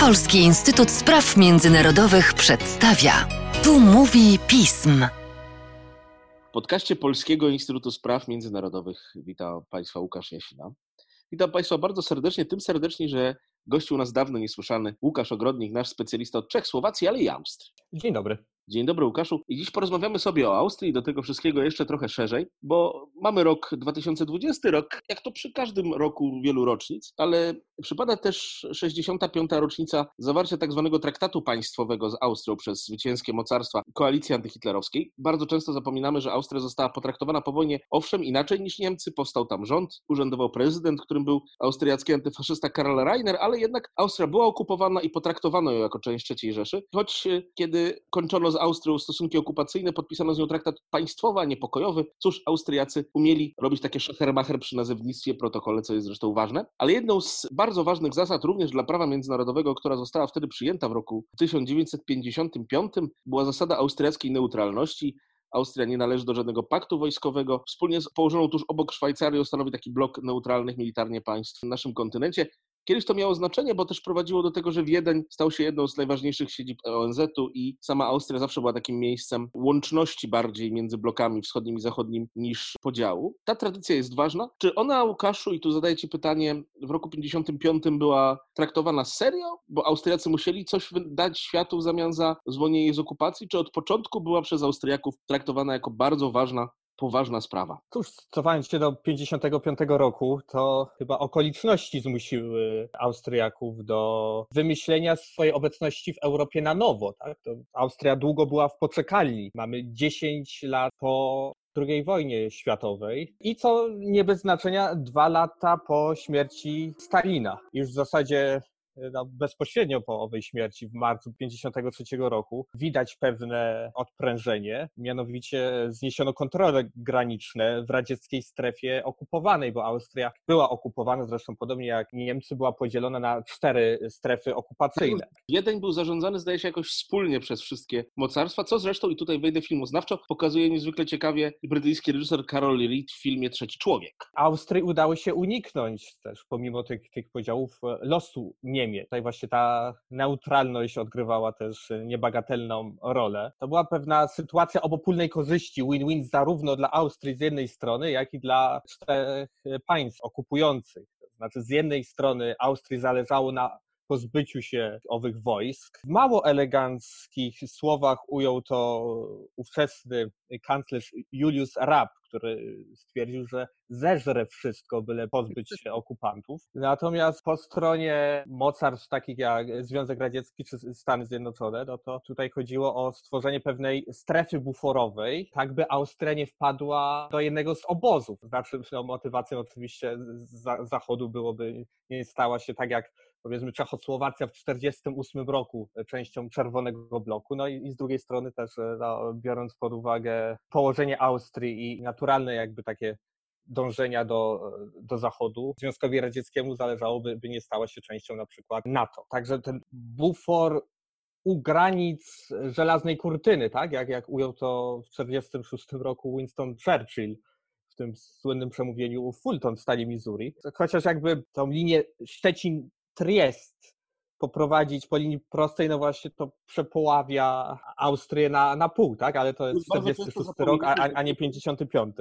Polski Instytut Spraw Międzynarodowych przedstawia. Tu mówi pism. W podcaście Polskiego Instytutu Spraw Międzynarodowych witam Państwa Łukasz Jasina. Witam Państwa bardzo serdecznie, tym serdecznie, że gościu u nas dawno niesłyszany Łukasz Ogrodnik, nasz specjalista od Czech, Słowacji, ale i Austrii. Dzień dobry. Dzień dobry Łukaszu. I dziś porozmawiamy sobie o Austrii do tego wszystkiego jeszcze trochę szerzej, bo mamy rok 2020, rok jak to przy każdym roku wielu rocznic, ale przypada też 65. rocznica zawarcia tak zwanego traktatu państwowego z Austrią przez zwycięskie mocarstwa koalicji antyhitlerowskiej. Bardzo często zapominamy, że Austria została potraktowana po wojnie owszem inaczej niż Niemcy, powstał tam rząd, urzędował prezydent, którym był austriacki antyfaszysta Karl Reiner, ale jednak Austria była okupowana i potraktowano ją jako część III Rzeszy, choć kiedy kończono z Austrią stosunki okupacyjne, podpisano z nią traktat państwowy, a nie pokojowy. Cóż, Austriacy umieli robić takie szachermacher przy nazewnictwie, protokole, co jest zresztą ważne. Ale jedną z bardzo ważnych zasad również dla prawa międzynarodowego, która została wtedy przyjęta w roku 1955, była zasada austriackiej neutralności. Austria nie należy do żadnego paktu wojskowego. Wspólnie z położoną tuż obok Szwajcarią stanowi taki blok neutralnych militarnie państw na naszym kontynencie. Kiedyś to miało znaczenie, bo też prowadziło do tego, że Wiedeń stał się jedną z najważniejszych siedzib ONZ-u i sama Austria zawsze była takim miejscem łączności bardziej między blokami wschodnim i zachodnim niż podziału. Ta tradycja jest ważna. Czy ona, Łukaszu, i tu zadaję Ci pytanie, w roku 55 była traktowana serio? Bo Austriacy musieli coś dać światu w zamian za zwolnienie z okupacji? Czy od początku była przez Austriaków traktowana jako bardzo ważna poważna sprawa. Cóż, cofając się do 55 roku, to chyba okoliczności zmusiły Austriaków do wymyślenia swojej obecności w Europie na nowo. Tak? To Austria długo była w poczekalni. Mamy 10 lat po II wojnie światowej i co nie bez znaczenia dwa lata po śmierci Stalina. Już w zasadzie bezpośrednio po owej śmierci w marcu 1953 roku widać pewne odprężenie, mianowicie zniesiono kontrole graniczne w radzieckiej strefie okupowanej, bo Austria była okupowana, zresztą podobnie jak Niemcy, była podzielona na cztery strefy okupacyjne. Wiedeń był zarządzany, zdaje się, jakoś wspólnie przez wszystkie mocarstwa, co zresztą, i tutaj wejdę filmoznawczo, pokazuje niezwykle ciekawie brytyjski reżyser Carol Reed w filmie Trzeci Człowiek. Austrii udało się uniknąć też, pomimo tych, tych podziałów, losu Niemiec Niemiec. Tutaj właśnie ta neutralność odgrywała też niebagatelną rolę. To była pewna sytuacja obopólnej korzyści, win-win zarówno dla Austrii z jednej strony, jak i dla czterech państw okupujących. Znaczy z jednej strony Austrii zależało na pozbyciu się owych wojsk. W mało eleganckich słowach ujął to ówczesny kanclerz Julius Raab, który stwierdził, że zeżre wszystko, byle pozbyć się okupantów. Natomiast po stronie mocarstw takich jak Związek Radziecki czy Stany Zjednoczone, no to tutaj chodziło o stworzenie pewnej strefy buforowej, tak by Austria nie wpadła do jednego z obozów. Znaczy, no, motywacją oczywiście z Zachodu byłoby, nie stała się tak jak powiedzmy Czechosłowacja w 1948 roku częścią czerwonego bloku, no i, i z drugiej strony też no, biorąc pod uwagę położenie Austrii i naturalne jakby takie dążenia do, do Zachodu, Związkowi Radzieckiemu zależało, by, nie stała się częścią na przykład NATO. Także ten bufor u granic żelaznej kurtyny, tak? Jak, jak ujął to w 1946 roku Winston Churchill w tym słynnym przemówieniu Fulton w stanie Missouri. Chociaż jakby tą linię Szczecin Triest poprowadzić po linii prostej, no właśnie to przepoławia Austrię na, na pół, tak? Ale to jest 46 rok, a, a nie 55.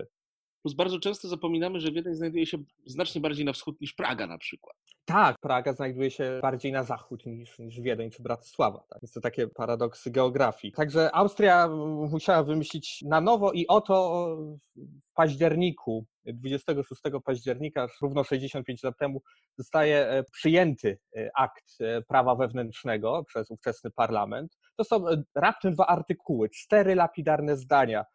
Plus bardzo często zapominamy, że Wiedeń znajduje się znacznie bardziej na wschód niż Praga na przykład. Tak, Praga znajduje się bardziej na zachód niż, niż Wiedeń czy Bratysława. Tak? Jest to takie paradoksy geografii. Także Austria musiała wymyślić na nowo i oto w październiku 26 października, równo 65 lat temu, zostaje e, przyjęty e, akt e, prawa wewnętrznego przez ówczesny parlament. To są raptem dwa artykuły, cztery lapidarne zdania,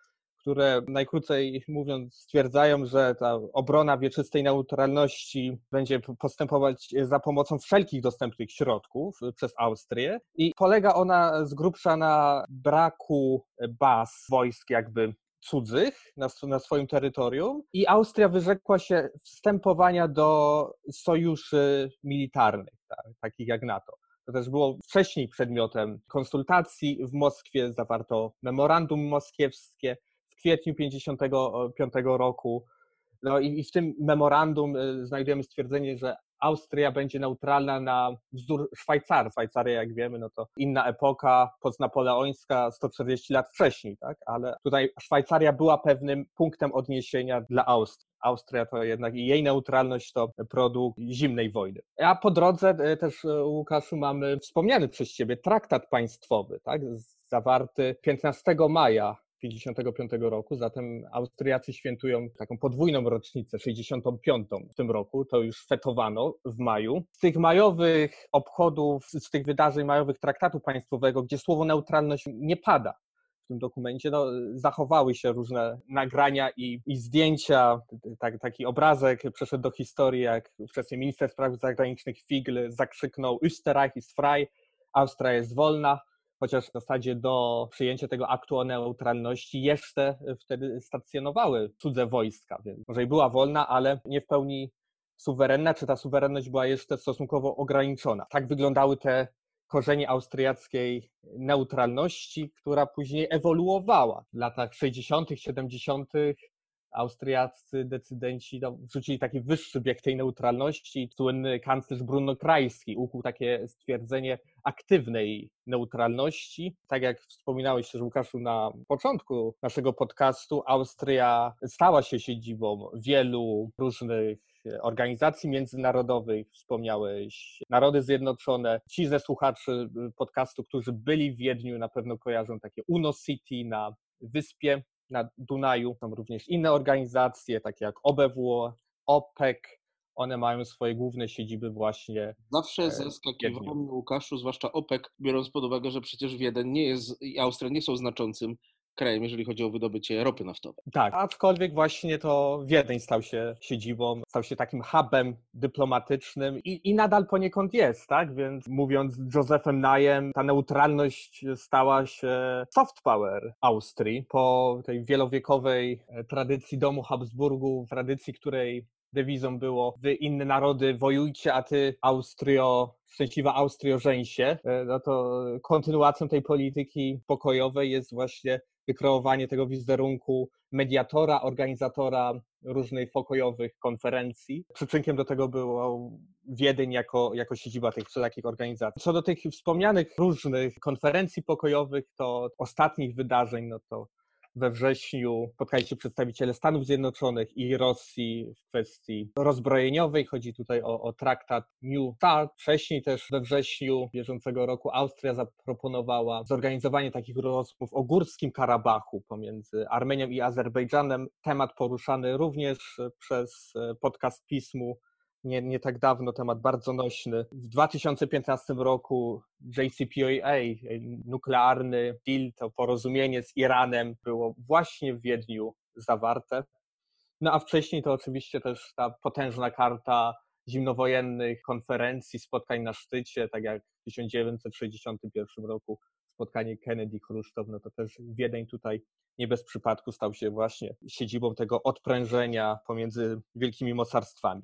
które najkrócej mówiąc stwierdzają, że ta obrona wieczystej neutralności będzie postępować za pomocą wszelkich dostępnych środków przez Austrię i polega ona z grubsza na braku baz wojsk jakby cudzych na, na swoim terytorium i Austria wyrzekła się wstępowania do sojuszy militarnych, tak, takich jak NATO. To też było wcześniej przedmiotem konsultacji w Moskwie, zawarto memorandum moskiewskie kwietniu 1955 roku. No i, i w tym memorandum y, znajdujemy stwierdzenie, że Austria będzie neutralna na wzór Szwajcarii. Szwajcaria, jak wiemy, no to inna epoka, postnapoleońska, 140 lat wcześniej, tak? Ale tutaj Szwajcaria była pewnym punktem odniesienia dla Austrii. Austria to jednak i jej neutralność to produkt zimnej wojny. A po drodze e, też, e, Łukaszu, mamy wspomniany przez Ciebie traktat państwowy, tak? zawarty 15 maja 1955 roku, zatem Austriacy świętują taką podwójną rocznicę, 65 w tym roku, to już fetowano w maju. Z tych majowych obchodów, z tych wydarzeń majowych traktatu państwowego, gdzie słowo neutralność nie pada, w tym dokumencie, no, zachowały się różne nagrania i, i zdjęcia. Tak, taki obrazek przeszedł do historii, jak wcześniej minister spraw zagranicznych Figl zakrzyknął Österreich ist frei, Austria jest wolna chociaż w zasadzie do przyjęcia tego aktu o neutralności jeszcze wtedy stacjonowały cudze wojska, więc może i była wolna, ale nie w pełni suwerenna, czy ta suwerenność była jeszcze stosunkowo ograniczona. Tak wyglądały te korzenie austriackiej neutralności, która później ewoluowała. W latach 60., 70. austriaccy decydenci no, wrzucili taki wyższy bieg tej neutralności. Słynny kanclerz Bruno Krajski ukuł takie stwierdzenie aktywnej neutralności. Tak jak wspominałeś też, Łukaszu, na początku naszego podcastu, Austria stała się siedzibą wielu różnych organizacji międzynarodowych, wspomniałeś Narody Zjednoczone. Ci ze słuchaczy podcastu, którzy byli w Wiedniu, na pewno kojarzą takie UNO City na wyspie na Dunaju. Są również inne organizacje, takie jak OBWO, OPEC, one mają swoje główne siedziby właśnie. Zawsze e, zaskakiwało mnie Łukaszu, zwłaszcza OPEC, biorąc pod uwagę, że przecież Wiedeń nie jest i Austria nie są znaczącym krajem, jeżeli chodzi o wydobycie ropy naftowej. Tak, aczkolwiek właśnie to Wiedeń stał się siedzibą, stał się takim hubem dyplomatycznym i, i nadal poniekąd jest, tak? Więc mówiąc Josephem Najem, ta neutralność stała się soft power Austrii po tej wielowiekowej e, tradycji domu Habsburgów, tradycji, której dewizą było wy inne narody wojujcie, a ty Austrio, szczęśliwa Austrio e, no to kontynuacją tej polityki pokojowej jest właśnie wykreowanie tego wizerunku mediatora, organizatora różnych pokojowych konferencji. Przyczynkiem do tego było Wiedeń jako, jako siedziba tych wszelakich organizacji. Co do tych wspomnianych różnych konferencji pokojowych, to ostatnich wydarzeń, no to we wrześniu spotkali się przedstawiciele Stanów Zjednoczonych i Rosji w kwestii rozbrojeniowej. Chodzi tutaj o, o traktat New START. Wcześniej też we wrześniu bieżącego roku Austria zaproponowała zorganizowanie takich rozmów o Górskim Karabachu pomiędzy Armenią i Azerbejdżanem. Temat poruszany również przez podcast Pismu nie, nie tak dawno, temat bardzo nośny. W 2015 roku JCPOA, nuklearny deal, to porozumienie z Iranem było właśnie w Wiedniu zawarte. No a wcześniej to oczywiście też ta potężna karta zimnowojennych konferencji, spotkań na szczycie, tak jak w 1961 roku spotkanie Kennedy-Chruszczow, no to też Wiedeń tutaj nie bez przypadku stał się właśnie siedzibą tego odprężenia pomiędzy wielkimi mocarstwami.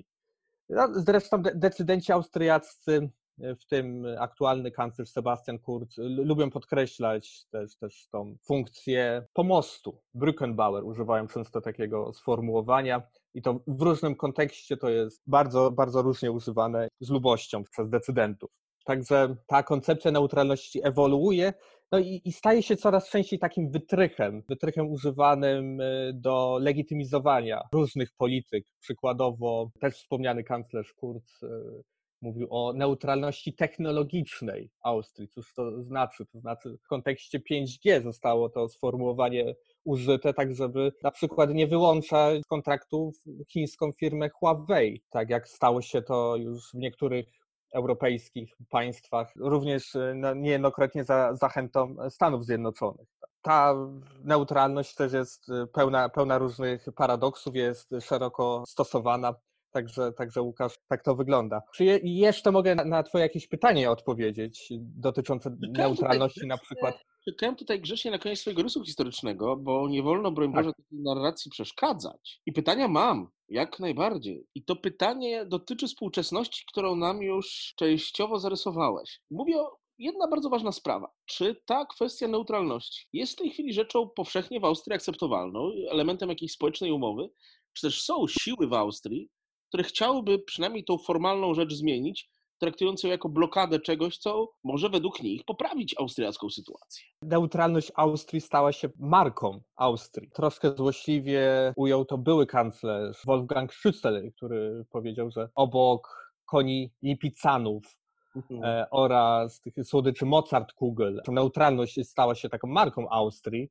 No, zresztą decydenci austriaccy, e, w tym aktualny kanclerz Sebastian Kurz, lubią podkreślać też, też tą funkcję pomostu. Brückenbauer używają często takiego sformułowania i to w różnym kontekście to jest bardzo, bardzo różnie używane z lubością przez decydentów. Także ta koncepcja neutralności ewoluuje no i, i, staje się coraz częściej takim wytrychem, wytrychem używanym y, do legitymizowania różnych polityk. Przykładowo też wspomniany kanclerz Kurz y, mówił o neutralności technologicznej Austrii. Cóż to znaczy? To znaczy w kontekście 5G zostało to sformułowanie użyte, tak żeby na przykład nie wyłączać kontraktów chińską firmę Huawei, tak jak stało się to już w niektórych europejskich państwach, również e, no, niejednokrotnie za zachętą Stanów Zjednoczonych. Ta neutralność też jest e, pełna, pełna różnych paradoksów, jest szeroko stosowana. Także, także Łukasz, tak to wygląda. Czy je, jeszcze mogę na, na Twoje jakieś pytanie odpowiedzieć dotyczące neutralności na przykład? Czekałem tutaj grzecznie na koniec swojego rysu historycznego, bo nie wolno, broń tak. Boże, takiej narracji przeszkadzać. I pytania mam, jak najbardziej. I to pytanie dotyczy współczesności, którą nam już częściowo zarysowałeś. Mówię o jedna bardzo ważna sprawa. Czy ta kwestia neutralności jest w tej chwili rzeczą powszechnie w Austrii akceptowalną, elementem jakiejś społecznej umowy? Czy też są siły w Austrii, które chciałyby przynajmniej tą formalną rzecz zmienić, traktując ją jako blokadę czegoś, co może według nich poprawić austriacką sytuację. Neutralność Austrii stała się marką Austrii. Troszkę złośliwie ujął to były kanclerz Wolfgang Schüssel, który powiedział, że obok koni lipicanów mhm. e, oraz tych słodyczy Mozart Kugel, neutralność stała się taką marką Austrii.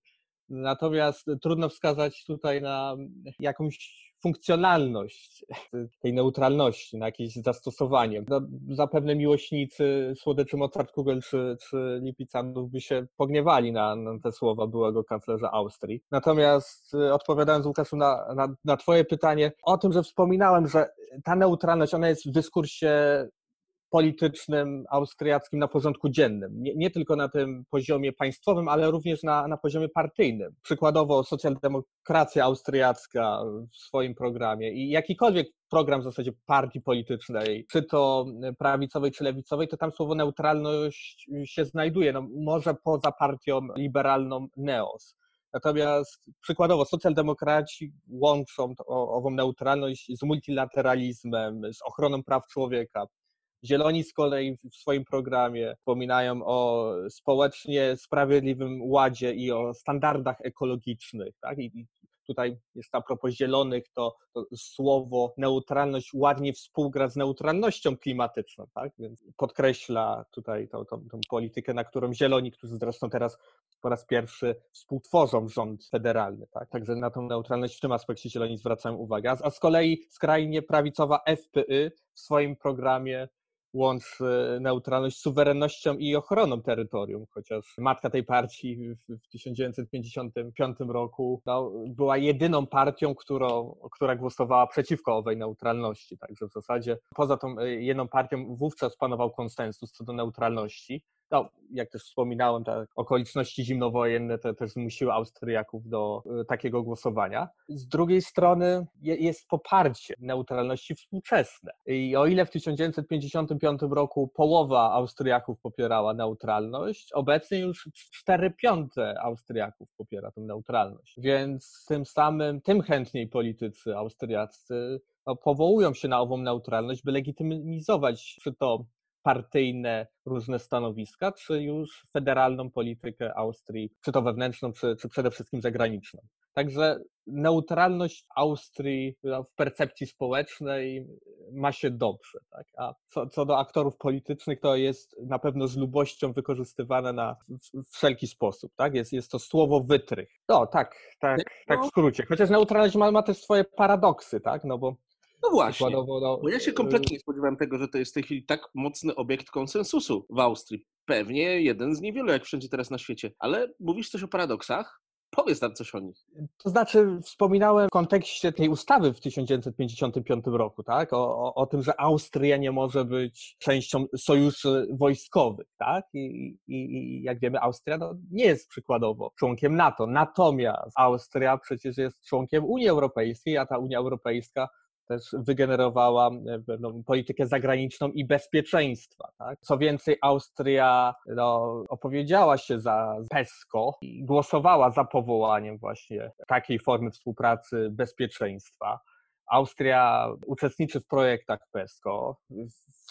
Natomiast trudno wskazać tutaj na jakąś funkcjonalność tej neutralności, na jakieś zastosowanie. No, zapewne miłośnicy słodyczy Mozart Kugel czy, czy Lipicanów by się pogniewali na, na, te słowa byłego kanclerza Austrii. Natomiast y, odpowiadając Łukaszu na, na, na twoje pytanie, o tym, że wspominałem, że ta neutralność, ona jest w dyskursie politycznym austriackim na porządku dziennym. Nie, nie, tylko na tym poziomie państwowym, ale również na, na poziomie partyjnym. Przykładowo socjaldemokracja austriacka w swoim programie i jakikolwiek program w zasadzie partii politycznej, czy to prawicowej, czy lewicowej, to tam słowo neutralność się znajduje. No, może poza partią liberalną NEOS. Natomiast przykładowo socjaldemokraci łączą ową neutralność z multilateralizmem, z ochroną praw człowieka, Zieloni z kolei w swoim programie wspominają o społecznie sprawiedliwym ładzie i o standardach ekologicznych. Tak? I tutaj jest a propos zielonych, to, to, słowo neutralność ładnie współgra z neutralnością klimatyczną, tak? więc podkreśla tutaj tą, tą, tą politykę, na którą zieloni, którzy zresztą teraz po raz pierwszy współtworzą rząd federalny. Tak? Także na tą neutralność w tym aspekcie zieloni zwracają uwagę. A, a z kolei skrajnie prawicowa FPY w swoim programie łączy neutralność z suwerennością i ochroną terytorium, chociaż matka tej partii w 1955 roku no, była jedyną partią, którą, która głosowała przeciwko owej neutralności. Także w zasadzie poza tą e, jedną partią wówczas panował konsensus co do neutralności no, jak też wspominałem, te okoliczności zimnowojenne te też zmusiły Austriaków do y, takiego głosowania. Z drugiej strony je, jest poparcie neutralności współczesne. I o ile w 1955 roku połowa Austriaków popierała neutralność, obecnie już 4 piąte Austriaków popiera tę neutralność. Więc tym samym, tym chętniej politycy austriaccy no, powołują się na ową neutralność, by legitymizować czy to partyjne różne stanowiska, czy już federalną politykę Austrii, czy to wewnętrzną, czy, czy przede wszystkim zagraniczną. Także neutralność Austrii no, w percepcji społecznej ma się dobrze. Tak? A co, co do aktorów politycznych, to jest na pewno z lubością wykorzystywane na wszelki sposób. Tak? Jest, jest to słowo wytrych. No tak, tak, tak w skrócie. Chociaż neutralność ma, ma też swoje paradoksy, tak? no bo no właśnie, no, bo ja się kompletnie nie spodziewałem tego, że to jest w tej chwili tak mocny obiekt konsensusu w Austrii. Pewnie jeden z niewielu, jak wszędzie teraz na świecie. Ale mówisz coś o paradoksach? Powiedz nam coś o nich. To znaczy, wspominałem w kontekście tej ustawy w 1955 roku, tak? O, o, o tym, że Austria nie może być częścią sojuszy wojskowych, tak? I, i, i jak wiemy, Austria no, nie jest przykładowo członkiem NATO. Natomiast Austria przecież jest członkiem Unii Europejskiej, a ta Unia Europejska też wygenerowała e, pewną politykę zagraniczną i bezpieczeństwa. Tak? Co więcej, Austria no, opowiedziała się za PESCO i głosowała za powołaniem właśnie takiej formy współpracy bezpieczeństwa. Austria uczestniczy w projektach PESCO.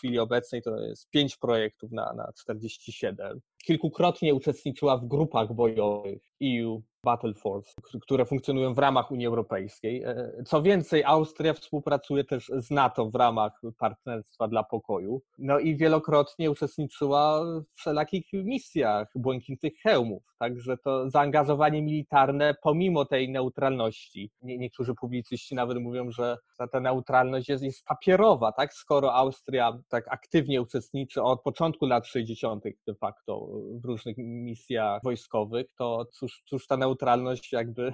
Chwili obecnej to jest pięć projektów na, na 47. Kilkukrotnie uczestniczyła w grupach bojowych EU Battle Force, które funkcjonują w ramach Unii Europejskiej. E, co więcej, Austria współpracuje też z NATO w ramach Partnerstwa dla Pokoju. No i wielokrotnie uczestniczyła w wszelakich misjach błękitnych hełmów. Także to zaangażowanie militarne, pomimo tej neutralności, nie, niektórzy publicyści nawet mówią, że ta, ta neutralność jest, jest papierowa, tak? Skoro Austria tak aktywnie uczestniczy od początku lat 60. de facto w różnych misjach wojskowych, to cóż, cóż ta neutralność jakby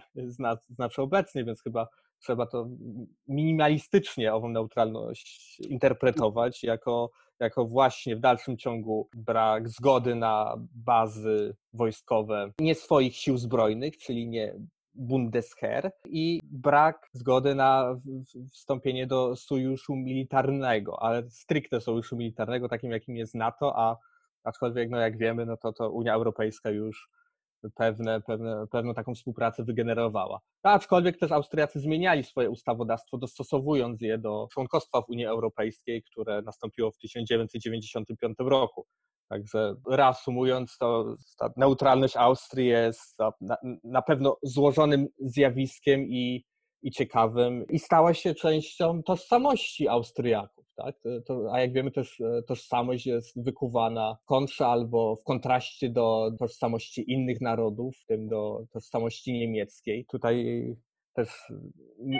znaczy obecnie, więc chyba trzeba to minimalistycznie ową neutralność interpretować jako, jako właśnie w dalszym ciągu brak zgody na bazy wojskowe nie swoich sił zbrojnych, czyli nie Bundesheer i brak zgody na wstąpienie do sojuszu militarnego, ale stricte sojuszu militarnego, takim jakim jest NATO, a aczkolwiek, no jak wiemy, no to, to Unia Europejska już pewne, pewne, pewną taką współpracę wygenerowała. Aczkolwiek też Austriacy zmieniali swoje ustawodawstwo, dostosowując je do członkostwa w Unii Europejskiej, które nastąpiło w 1995 roku. Także reasumując, to ta neutralność Austrii jest na, na pewno złożonym zjawiskiem i, i ciekawym i stała się częścią tożsamości Austriaków. Tak? To, to, a jak wiemy, też tożsamość jest wykuwana w kontrze albo w kontraście do tożsamości innych narodów, w tym do tożsamości niemieckiej. Tutaj też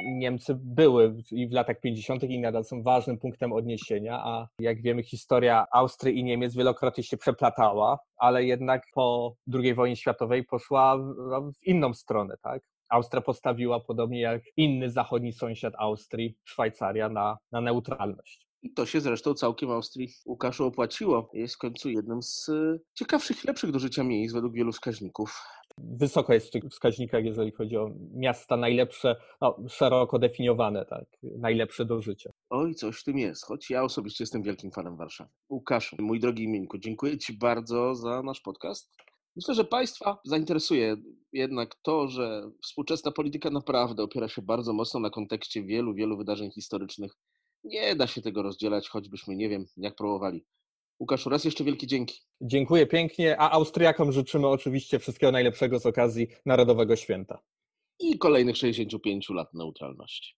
Niemcy były i w latach 50. i nadal są ważnym punktem odniesienia, a jak wiemy, historia Austrii i Niemiec wielokrotnie się przeplatała, ale jednak po II wojnie światowej poszła w inną stronę, tak? Austria postawiła, podobnie jak inny zachodni sąsiad Austrii, Szwajcaria, na, na neutralność. I to się zresztą całkiem Austrii Łukaszu opłaciło. Jest w końcu jednym z ciekawszych lepszych do życia miejsc według wielu wskaźników. Wysoko jest w tych wskaźnikach, jeżeli chodzi o miasta najlepsze, no, szeroko definiowane, tak, najlepsze do życia. Oj, coś w tym jest, choć ja osobiście jestem wielkim fanem Warszawy. Łukaszu, mój drogi imieńku, dziękuję Ci bardzo za nasz podcast. Myślę, że Państwa zainteresuje jednak to, że współczesna polityka naprawdę opiera się bardzo mocno na kontekście wielu, wielu wydarzeń historycznych. Nie da się tego rozdzielać, choćbyśmy nie wiem, jak próbowali. Łukaszu, raz jeszcze wielkie dzięki. Dziękuję pięknie, a Austriakom życzymy oczywiście wszystkiego najlepszego z okazji Narodowego Święta. I kolejnych 65 lat neutralności.